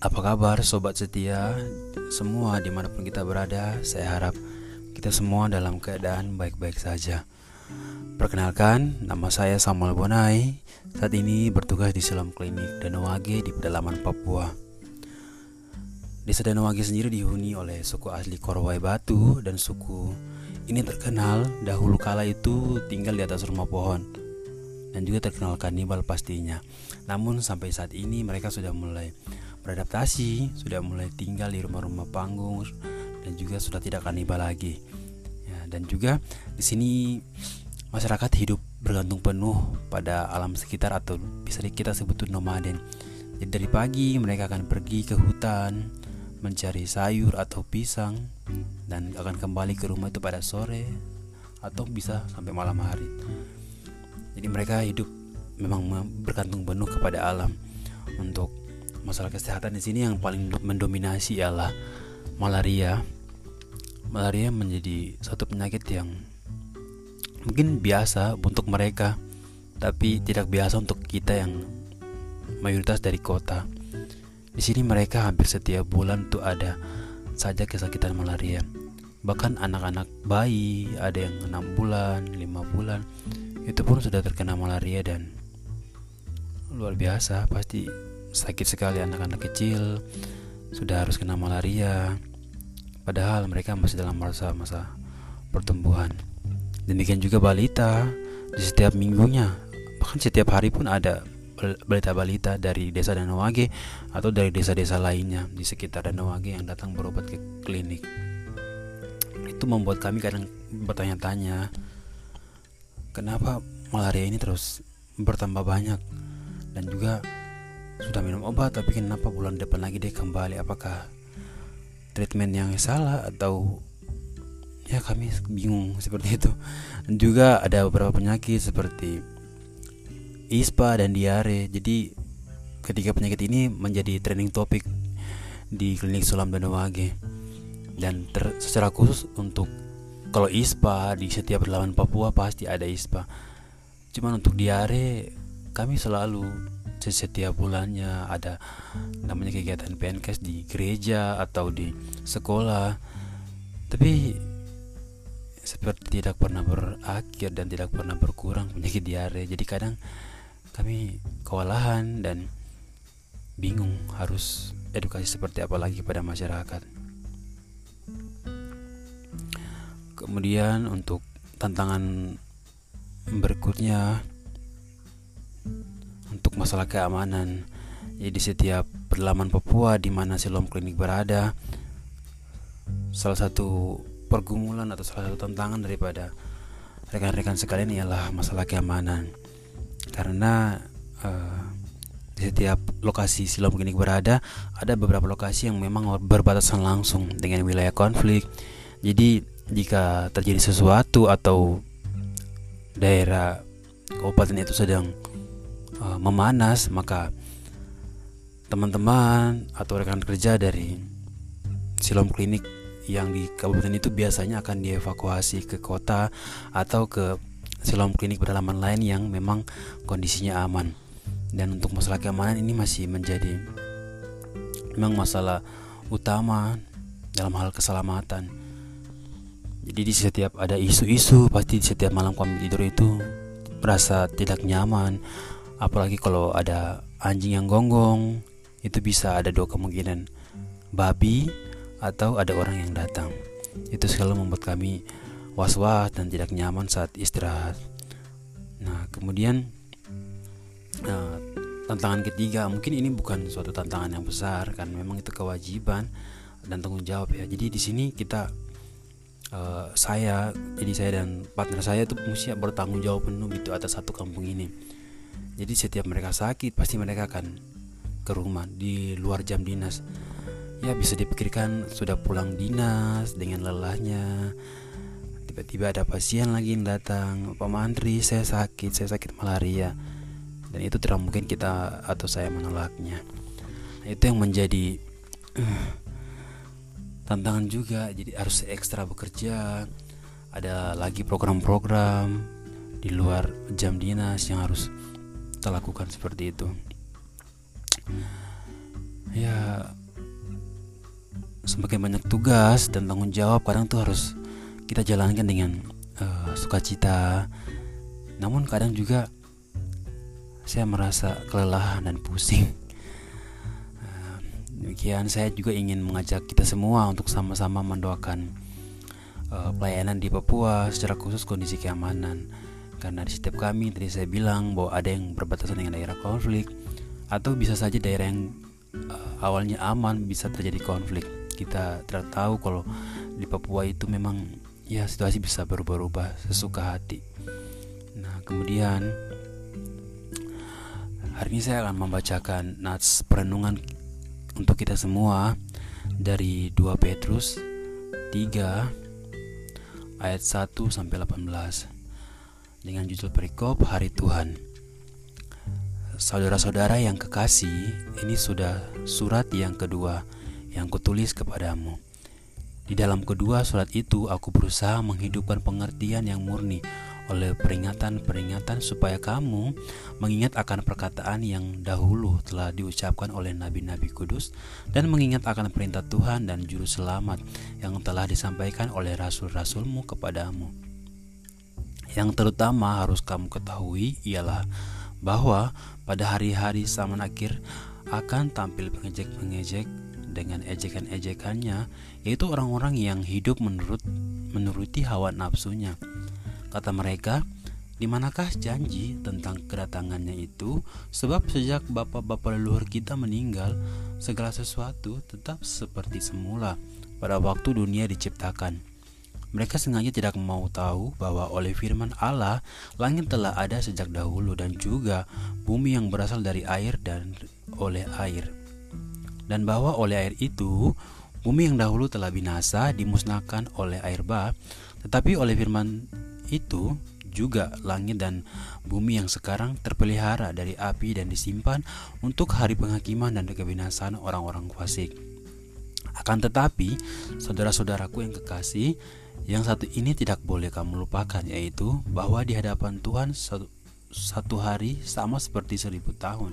Apa kabar sobat setia? Semua di mana pun kita berada Saya harap kita semua dalam keadaan baik-baik saja. Perkenalkan, nama saya Samuel Bonai. Saat ini bertugas di Selam Klinik Danawage di pedalaman Papua. Desa Danawage sendiri dihuni oleh suku asli Korwai Batu Dan suku ini terkenal dahulu kala itu tinggal di atas rumah pohon dan juga terkenal kanibal pastinya. Namun sampai saat ini mereka sudah mulai beradaptasi, sudah mulai tinggal di rumah-rumah panggung dan juga sudah tidak kanibal lagi. Ya, dan juga di sini masyarakat hidup bergantung penuh pada alam sekitar atau bisa kita sebut nomaden. Jadi dari pagi mereka akan pergi ke hutan mencari sayur atau pisang dan akan kembali ke rumah itu pada sore atau bisa sampai malam hari. Jadi mereka hidup memang bergantung penuh kepada alam untuk masalah kesehatan di sini yang paling mendominasi ialah malaria. Malaria menjadi satu penyakit yang mungkin biasa untuk mereka, tapi tidak biasa untuk kita yang mayoritas dari kota. Di sini mereka hampir setiap bulan tuh ada saja kesakitan malaria. Bahkan anak-anak bayi ada yang enam bulan, lima bulan, itu pun sudah terkena malaria dan luar biasa pasti sakit sekali anak-anak kecil sudah harus kena malaria. Padahal mereka masih dalam masa-masa pertumbuhan. Demikian juga balita di setiap minggunya bahkan setiap hari pun ada balita-balita dari desa Danawage atau dari desa-desa lainnya di sekitar Danawage yang datang berobat ke klinik. Itu membuat kami kadang bertanya-tanya kenapa malaria ini terus bertambah banyak? Dan juga sudah minum obat tapi kenapa bulan depan lagi dia kembali? Apakah treatment yang salah atau ya kami bingung seperti itu. Dan juga ada beberapa penyakit seperti ispa dan diare. Jadi ketiga penyakit ini menjadi trending topik di klinik Sulam dan Wage. Dan ter, secara khusus untuk kalau ispa di setiap relawan Papua pasti ada ispa. Cuman untuk diare kami selalu setiap bulannya ada namanya kegiatan PNKS di gereja atau di sekolah. Tapi seperti tidak pernah berakhir dan tidak pernah berkurang penyakit diare. Jadi kadang kami kewalahan dan bingung harus edukasi seperti apa lagi pada masyarakat. Kemudian untuk tantangan berikutnya untuk masalah keamanan. Jadi setiap pedalaman Papua di mana Silom Klinik berada, salah satu pergumulan atau salah satu tantangan daripada rekan-rekan sekalian ialah masalah keamanan. Karena uh, di setiap lokasi Silom Klinik berada, ada beberapa lokasi yang memang berbatasan langsung dengan wilayah konflik. Jadi jika terjadi sesuatu atau daerah kabupaten itu sedang uh, memanas maka teman-teman atau rekan kerja dari silom klinik yang di kabupaten itu biasanya akan dievakuasi ke kota atau ke silom klinik pedalaman lain yang memang kondisinya aman. Dan untuk masalah keamanan ini masih menjadi memang masalah utama dalam hal keselamatan. Jadi di setiap ada isu-isu pasti di setiap malam kami tidur itu merasa tidak nyaman apalagi kalau ada anjing yang gonggong itu bisa ada dua kemungkinan. Babi atau ada orang yang datang. Itu selalu membuat kami was-was dan tidak nyaman saat istirahat. Nah kemudian nah, tantangan ketiga mungkin ini bukan suatu tantangan yang besar kan memang itu kewajiban dan tanggung jawab ya. Jadi di sini kita uh, saya jadi saya dan partner saya itu mesti bertanggung jawab penuh itu atas satu kampung ini jadi setiap mereka sakit pasti mereka akan ke rumah di luar jam dinas. Ya bisa dipikirkan sudah pulang dinas dengan lelahnya. Tiba-tiba ada pasien lagi yang datang, Pak Mandri saya sakit, saya sakit malaria. Dan itu tidak mungkin kita atau saya menolaknya. Itu yang menjadi uh, tantangan juga. Jadi harus ekstra bekerja. Ada lagi program-program di luar jam dinas yang harus kita lakukan seperti itu. Ya semakin banyak tugas dan tanggung jawab kadang tuh harus kita jalankan dengan uh, sukacita. Namun kadang juga saya merasa kelelahan dan pusing. Uh, demikian saya juga ingin mengajak kita semua untuk sama-sama mendoakan uh, pelayanan di Papua secara khusus kondisi keamanan karena di setiap kami tadi saya bilang bahwa ada yang berbatasan dengan daerah konflik atau bisa saja daerah yang uh, awalnya aman bisa terjadi konflik. Kita tidak tahu kalau di Papua itu memang ya situasi bisa berubah-ubah sesuka hati. Nah kemudian hari ini saya akan membacakan nats perenungan untuk kita semua dari 2 Petrus 3 ayat 1 sampai 18 dengan judul perikop hari Tuhan Saudara-saudara yang kekasih, ini sudah surat yang kedua yang kutulis kepadamu. Di dalam kedua surat itu aku berusaha menghidupkan pengertian yang murni oleh peringatan-peringatan supaya kamu mengingat akan perkataan yang dahulu telah diucapkan oleh nabi-nabi kudus dan mengingat akan perintah Tuhan dan juru selamat yang telah disampaikan oleh rasul-rasulmu kepadamu. Yang terutama harus kamu ketahui ialah bahwa pada hari-hari zaman akhir akan tampil pengejek-pengejek dengan ejekan-ejekannya yaitu orang-orang yang hidup menurut menuruti hawa nafsunya. Kata mereka, di manakah janji tentang kedatangannya itu? Sebab sejak bapak-bapak leluhur kita meninggal, segala sesuatu tetap seperti semula pada waktu dunia diciptakan. Mereka sengaja tidak mau tahu bahwa oleh firman Allah, langit telah ada sejak dahulu dan juga bumi yang berasal dari air dan oleh air. Dan bahwa oleh air itu, bumi yang dahulu telah binasa dimusnahkan oleh air bah, tetapi oleh firman itu juga langit dan bumi yang sekarang terpelihara dari api dan disimpan untuk hari penghakiman dan kebinasaan orang-orang fasik. Akan tetapi, saudara-saudaraku yang kekasih, yang satu ini tidak boleh kamu lupakan yaitu bahwa di hadapan Tuhan satu, satu hari sama seperti seribu tahun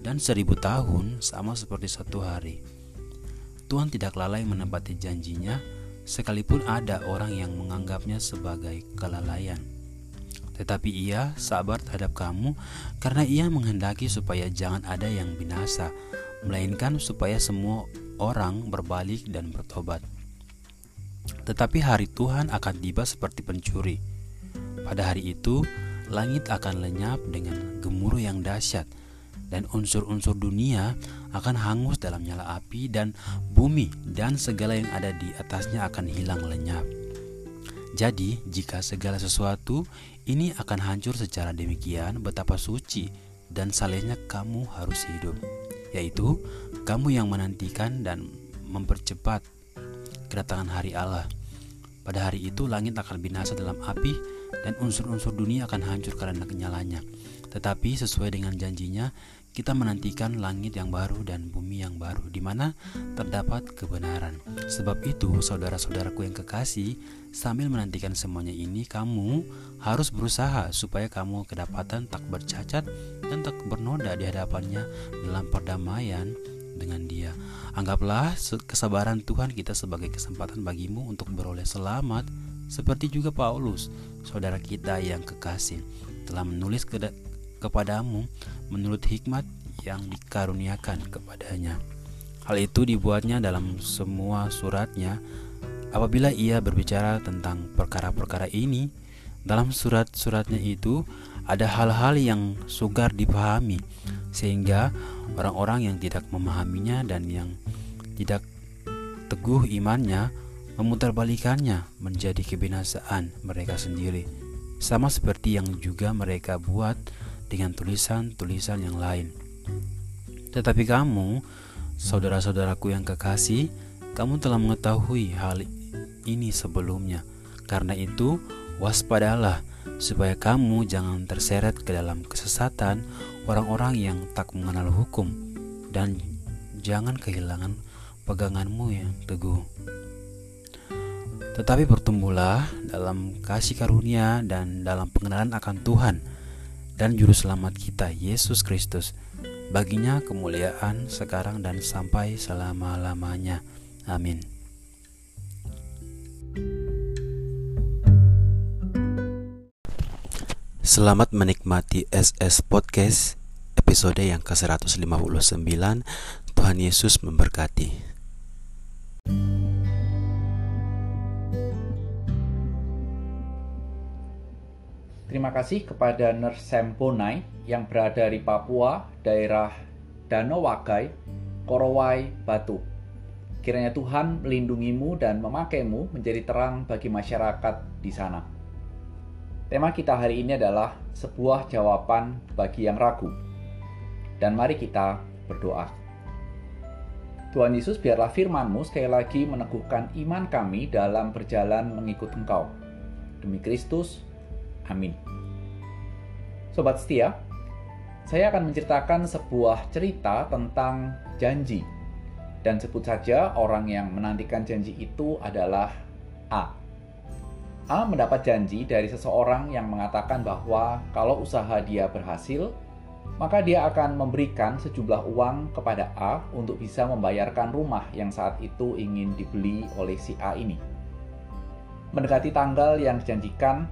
dan seribu tahun sama seperti satu hari. Tuhan tidak lalai menepati janjinya sekalipun ada orang yang menganggapnya sebagai kelalaian. Tetapi ia sabar terhadap kamu karena ia menghendaki supaya jangan ada yang binasa, melainkan supaya semua orang berbalik dan bertobat. Tetapi hari Tuhan akan tiba seperti pencuri. Pada hari itu, langit akan lenyap dengan gemuruh yang dahsyat, dan unsur-unsur dunia akan hangus dalam nyala api, dan bumi dan segala yang ada di atasnya akan hilang lenyap. Jadi, jika segala sesuatu ini akan hancur secara demikian, betapa suci dan salehnya kamu harus hidup, yaitu kamu yang menantikan dan mempercepat kedatangan hari Allah. Pada hari itu langit akan binasa dalam api dan unsur-unsur dunia akan hancur karena kenyalanya. Tetapi sesuai dengan janjinya, kita menantikan langit yang baru dan bumi yang baru di mana terdapat kebenaran. Sebab itu, saudara-saudaraku yang kekasih, sambil menantikan semuanya ini, kamu harus berusaha supaya kamu kedapatan tak bercacat dan tak bernoda di hadapannya dalam perdamaian dengan Dia. Anggaplah kesabaran Tuhan kita sebagai kesempatan bagimu untuk beroleh selamat, seperti juga Paulus, saudara kita yang kekasih, telah menulis ke kepadamu menurut hikmat yang dikaruniakan kepadanya. Hal itu dibuatnya dalam semua suratnya. Apabila ia berbicara tentang perkara-perkara ini, dalam surat-suratnya itu ada hal-hal yang sugar dipahami, sehingga orang-orang yang tidak memahaminya dan yang tidak teguh imannya memutarbalikannya menjadi kebinasaan mereka sendiri, sama seperti yang juga mereka buat dengan tulisan-tulisan yang lain. Tetapi kamu, saudara-saudaraku yang kekasih, kamu telah mengetahui hal ini sebelumnya. Karena itu, waspadalah supaya kamu jangan terseret ke dalam kesesatan orang-orang yang tak mengenal hukum dan jangan kehilangan peganganmu yang teguh. Tetapi bertumbuhlah dalam kasih karunia dan dalam pengenalan akan Tuhan dan juru selamat kita Yesus Kristus. Baginya kemuliaan sekarang dan sampai selama-lamanya. Amin. Selamat menikmati SS Podcast episode yang ke-159 Tuhan Yesus memberkati Terima kasih kepada Nurse Semponai yang berada di Papua, daerah Danau Wagai, Korowai, Batu. Kiranya Tuhan melindungimu dan memakaimu menjadi terang bagi masyarakat di sana. Tema kita hari ini adalah sebuah jawaban bagi yang ragu. Dan mari kita berdoa. Tuhan Yesus, biarlah firman-Mu sekali lagi meneguhkan iman kami dalam berjalan mengikut Engkau. Demi Kristus, amin. Sobat setia, saya akan menceritakan sebuah cerita tentang janji dan sebut saja orang yang menantikan janji itu adalah A. A mendapat janji dari seseorang yang mengatakan bahwa kalau usaha dia berhasil, maka dia akan memberikan sejumlah uang kepada A untuk bisa membayarkan rumah yang saat itu ingin dibeli oleh si A ini. Mendekati tanggal yang dijanjikan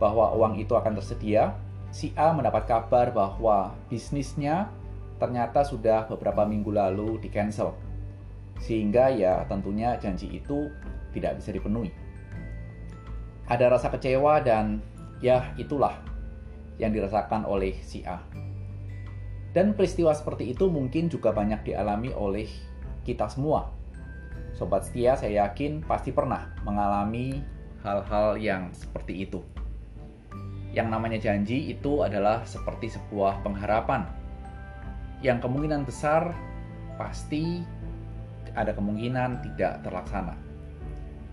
bahwa uang itu akan tersedia, si A mendapat kabar bahwa bisnisnya ternyata sudah beberapa minggu lalu di cancel. Sehingga ya tentunya janji itu tidak bisa dipenuhi. Ada rasa kecewa dan ya itulah yang dirasakan oleh si A. Dan peristiwa seperti itu mungkin juga banyak dialami oleh kita semua. Sobat setia saya yakin pasti pernah mengalami hal-hal yang seperti itu. Yang namanya janji itu adalah seperti sebuah pengharapan yang kemungkinan besar pasti ada kemungkinan tidak terlaksana.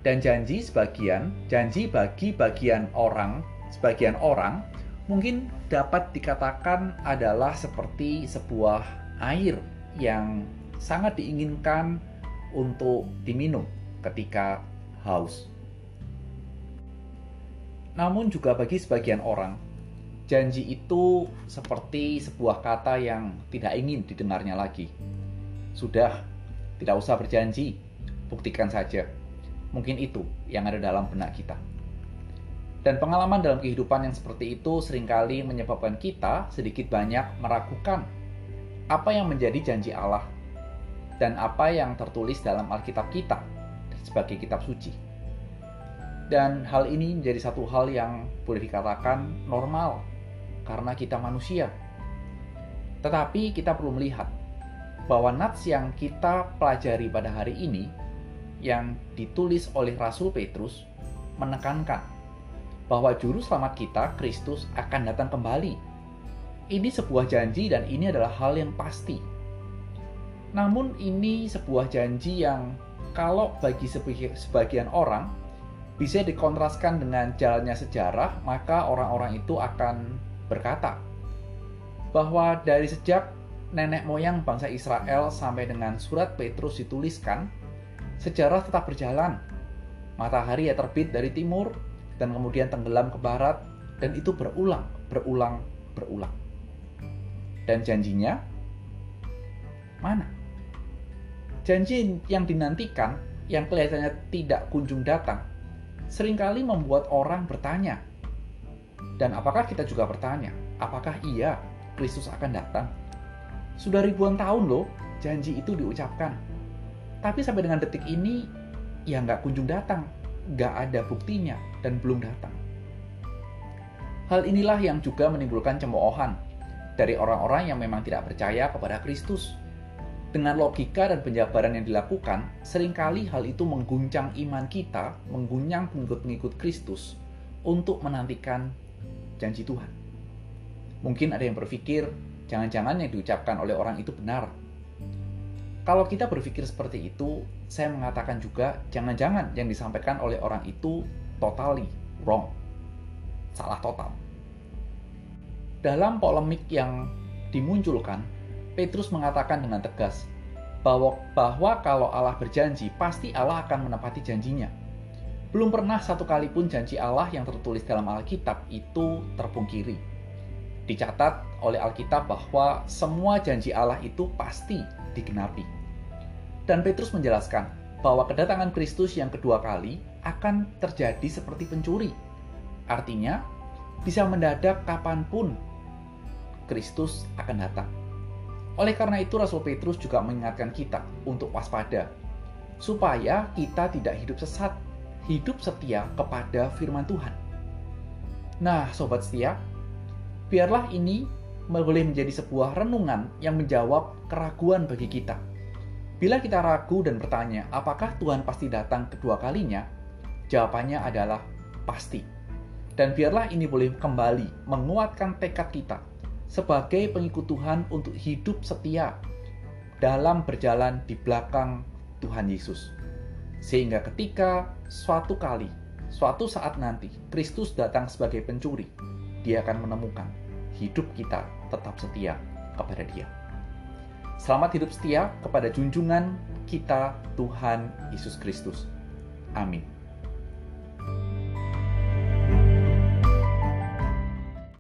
Dan janji sebagian, janji bagi bagian orang, sebagian orang mungkin dapat dikatakan adalah seperti sebuah air yang sangat diinginkan untuk diminum ketika haus. Namun juga bagi sebagian orang, janji itu seperti sebuah kata yang tidak ingin didengarnya lagi. Sudah, tidak usah berjanji, buktikan saja. Mungkin itu yang ada dalam benak kita. Dan pengalaman dalam kehidupan yang seperti itu sering kali menyebabkan kita sedikit banyak meragukan apa yang menjadi janji Allah dan apa yang tertulis dalam Alkitab kita sebagai kitab suci. Dan hal ini menjadi satu hal yang boleh dikatakan normal karena kita manusia. Tetapi kita perlu melihat bahwa nats yang kita pelajari pada hari ini yang ditulis oleh Rasul Petrus menekankan bahwa juru selamat kita, Kristus, akan datang kembali. Ini sebuah janji dan ini adalah hal yang pasti. Namun ini sebuah janji yang kalau bagi sebagian orang bisa dikontraskan dengan jalannya sejarah, maka orang-orang itu akan berkata bahwa dari sejak nenek moyang bangsa Israel sampai dengan surat Petrus dituliskan, sejarah tetap berjalan. Matahari ya terbit dari timur dan kemudian tenggelam ke barat dan itu berulang, berulang, berulang. Dan janjinya mana? Janji yang dinantikan yang kelihatannya tidak kunjung datang sering kali membuat orang bertanya, dan apakah kita juga bertanya, apakah iya Kristus akan datang? Sudah ribuan tahun loh janji itu diucapkan. Tapi sampai dengan detik ini, ya nggak kunjung datang. Nggak ada buktinya dan belum datang. Hal inilah yang juga menimbulkan cemoohan dari orang-orang yang memang tidak percaya kepada Kristus. Dengan logika dan penjabaran yang dilakukan, sering kali hal itu mengguncang iman kita, mengguncang pengikut-pengikut Kristus untuk menantikan janji Tuhan. Mungkin ada yang berpikir, jangan-jangan yang diucapkan oleh orang itu benar. Kalau kita berpikir seperti itu, saya mengatakan juga, jangan-jangan yang disampaikan oleh orang itu totally wrong. Salah total. Dalam polemik yang dimunculkan, Petrus mengatakan dengan tegas bahwa, bahwa kalau Allah berjanji, pasti Allah akan menepati janjinya belum pernah satu kali pun janji Allah yang tertulis dalam Alkitab itu terpungkiri. Dicatat oleh Alkitab bahwa semua janji Allah itu pasti digenapi. Dan Petrus menjelaskan bahwa kedatangan Kristus yang kedua kali akan terjadi seperti pencuri. Artinya, bisa mendadak kapan pun Kristus akan datang. Oleh karena itu, Rasul Petrus juga mengingatkan kita untuk waspada, supaya kita tidak hidup sesat, hidup setia kepada firman Tuhan. Nah, sobat setia, biarlah ini boleh menjadi sebuah renungan yang menjawab keraguan bagi kita. Bila kita ragu dan bertanya, apakah Tuhan pasti datang kedua kalinya? Jawabannya adalah pasti. Dan biarlah ini boleh kembali menguatkan tekad kita sebagai pengikut Tuhan untuk hidup setia dalam berjalan di belakang Tuhan Yesus. Sehingga ketika suatu kali, suatu saat nanti, Kristus datang sebagai pencuri, dia akan menemukan hidup kita tetap setia kepada Dia. Selamat hidup setia kepada junjungan kita Tuhan Yesus Kristus. Amin.